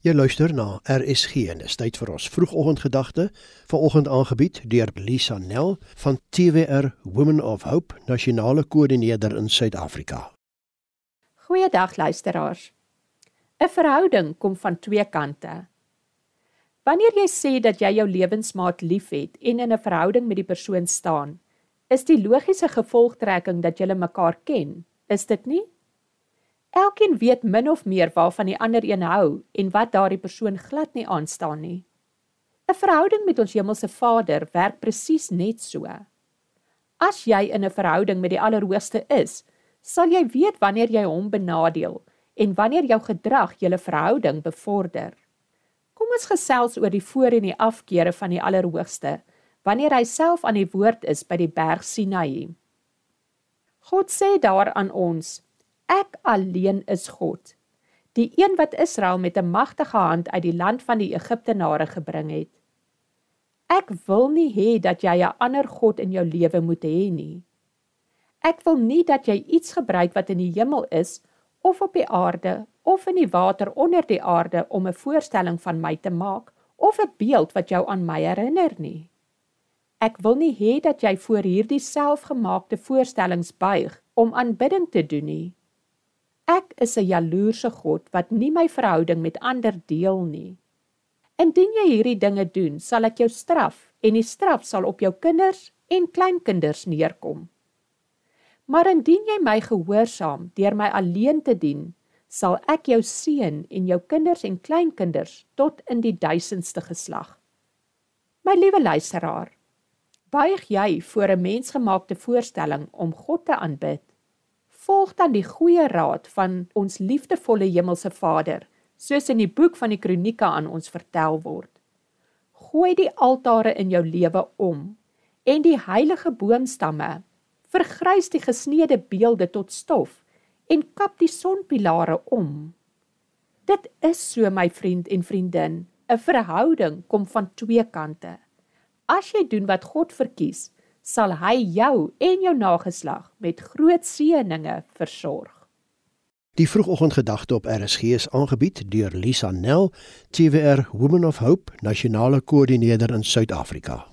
Jy luister na RSG en dis tyd vir ons vroegoggendgedagte, vanoggend aangebied deur Lisa Nel van TWR Women of Hope, nasionale koördineerder in Suid-Afrika. Goeiedag luisteraars. 'n Verhouding kom van twee kante. Wanneer jy sê dat jy jou lewensmaat liefhet en in 'n verhouding met die persoon staan, is die logiese gevolgtrekking dat julle mekaar ken, is dit nie? Elkeen weet min of meer waarvan die ander een hou en wat daardie persoon glad nie aanstaan nie. 'n Verhouding met ons hemelse Vader werk presies net so. As jy in 'n verhouding met die Allerhoogste is, sal jy weet wanneer jy hom benadeel en wanneer jou gedrag julle verhouding bevorder. Kom ons gesels oor die voor en die afkeere van die Allerhoogste wanneer hy self aan die woord is by die berg Sinai. God sê daar aan ons: Ek alleen is God, die een wat Israel met 'n magtige hand uit die land van die Egiptenare gebring het. Ek wil nie hê dat jy 'n ander god in jou lewe moet hê nie. Ek wil nie dat jy iets gebruik wat in die hemel is of op die aarde of in die water onder die aarde om 'n voorstelling van my te maak of 'n beeld wat jou aan my herinner nie. Ek wil nie hê dat jy voor hierdie selfgemaakte voorstellings buig om aanbidding te doen nie. Ek is 'n jaloerse God wat nie my verhouding met ander deel nie. Indien jy hierdie dinge doen, sal ek jou straf en die straf sal op jou kinders en kleinkinders neerkom. Maar indien jy my gehoorsaam deur my alleen te dien, sal ek jou seën en jou kinders en kleinkinders tot in die duisendste geslag. My liewe luisteraar, buig jy voor 'n mensgemaakte voorstelling om God te aanbid? Volg dan die goeie raad van ons liefdevolle hemelse Vader, soos in die boek van die Kronieke aan ons vertel word. Gooi die altare in jou lewe om en die heilige boomstamme, vergrys die gesneede beelde tot stof en kap die sonpilare om. Dit is so my vriend en vriendin, 'n verhouding kom van twee kante. As jy doen wat God verkies, sal hy jou en jou nageslag met groot seëninge versorg. Die vroegoggendgedagte op RSG is aangebied deur Lisa Nel, TWR Women of Hope, nasionale koördineerder in Suid-Afrika.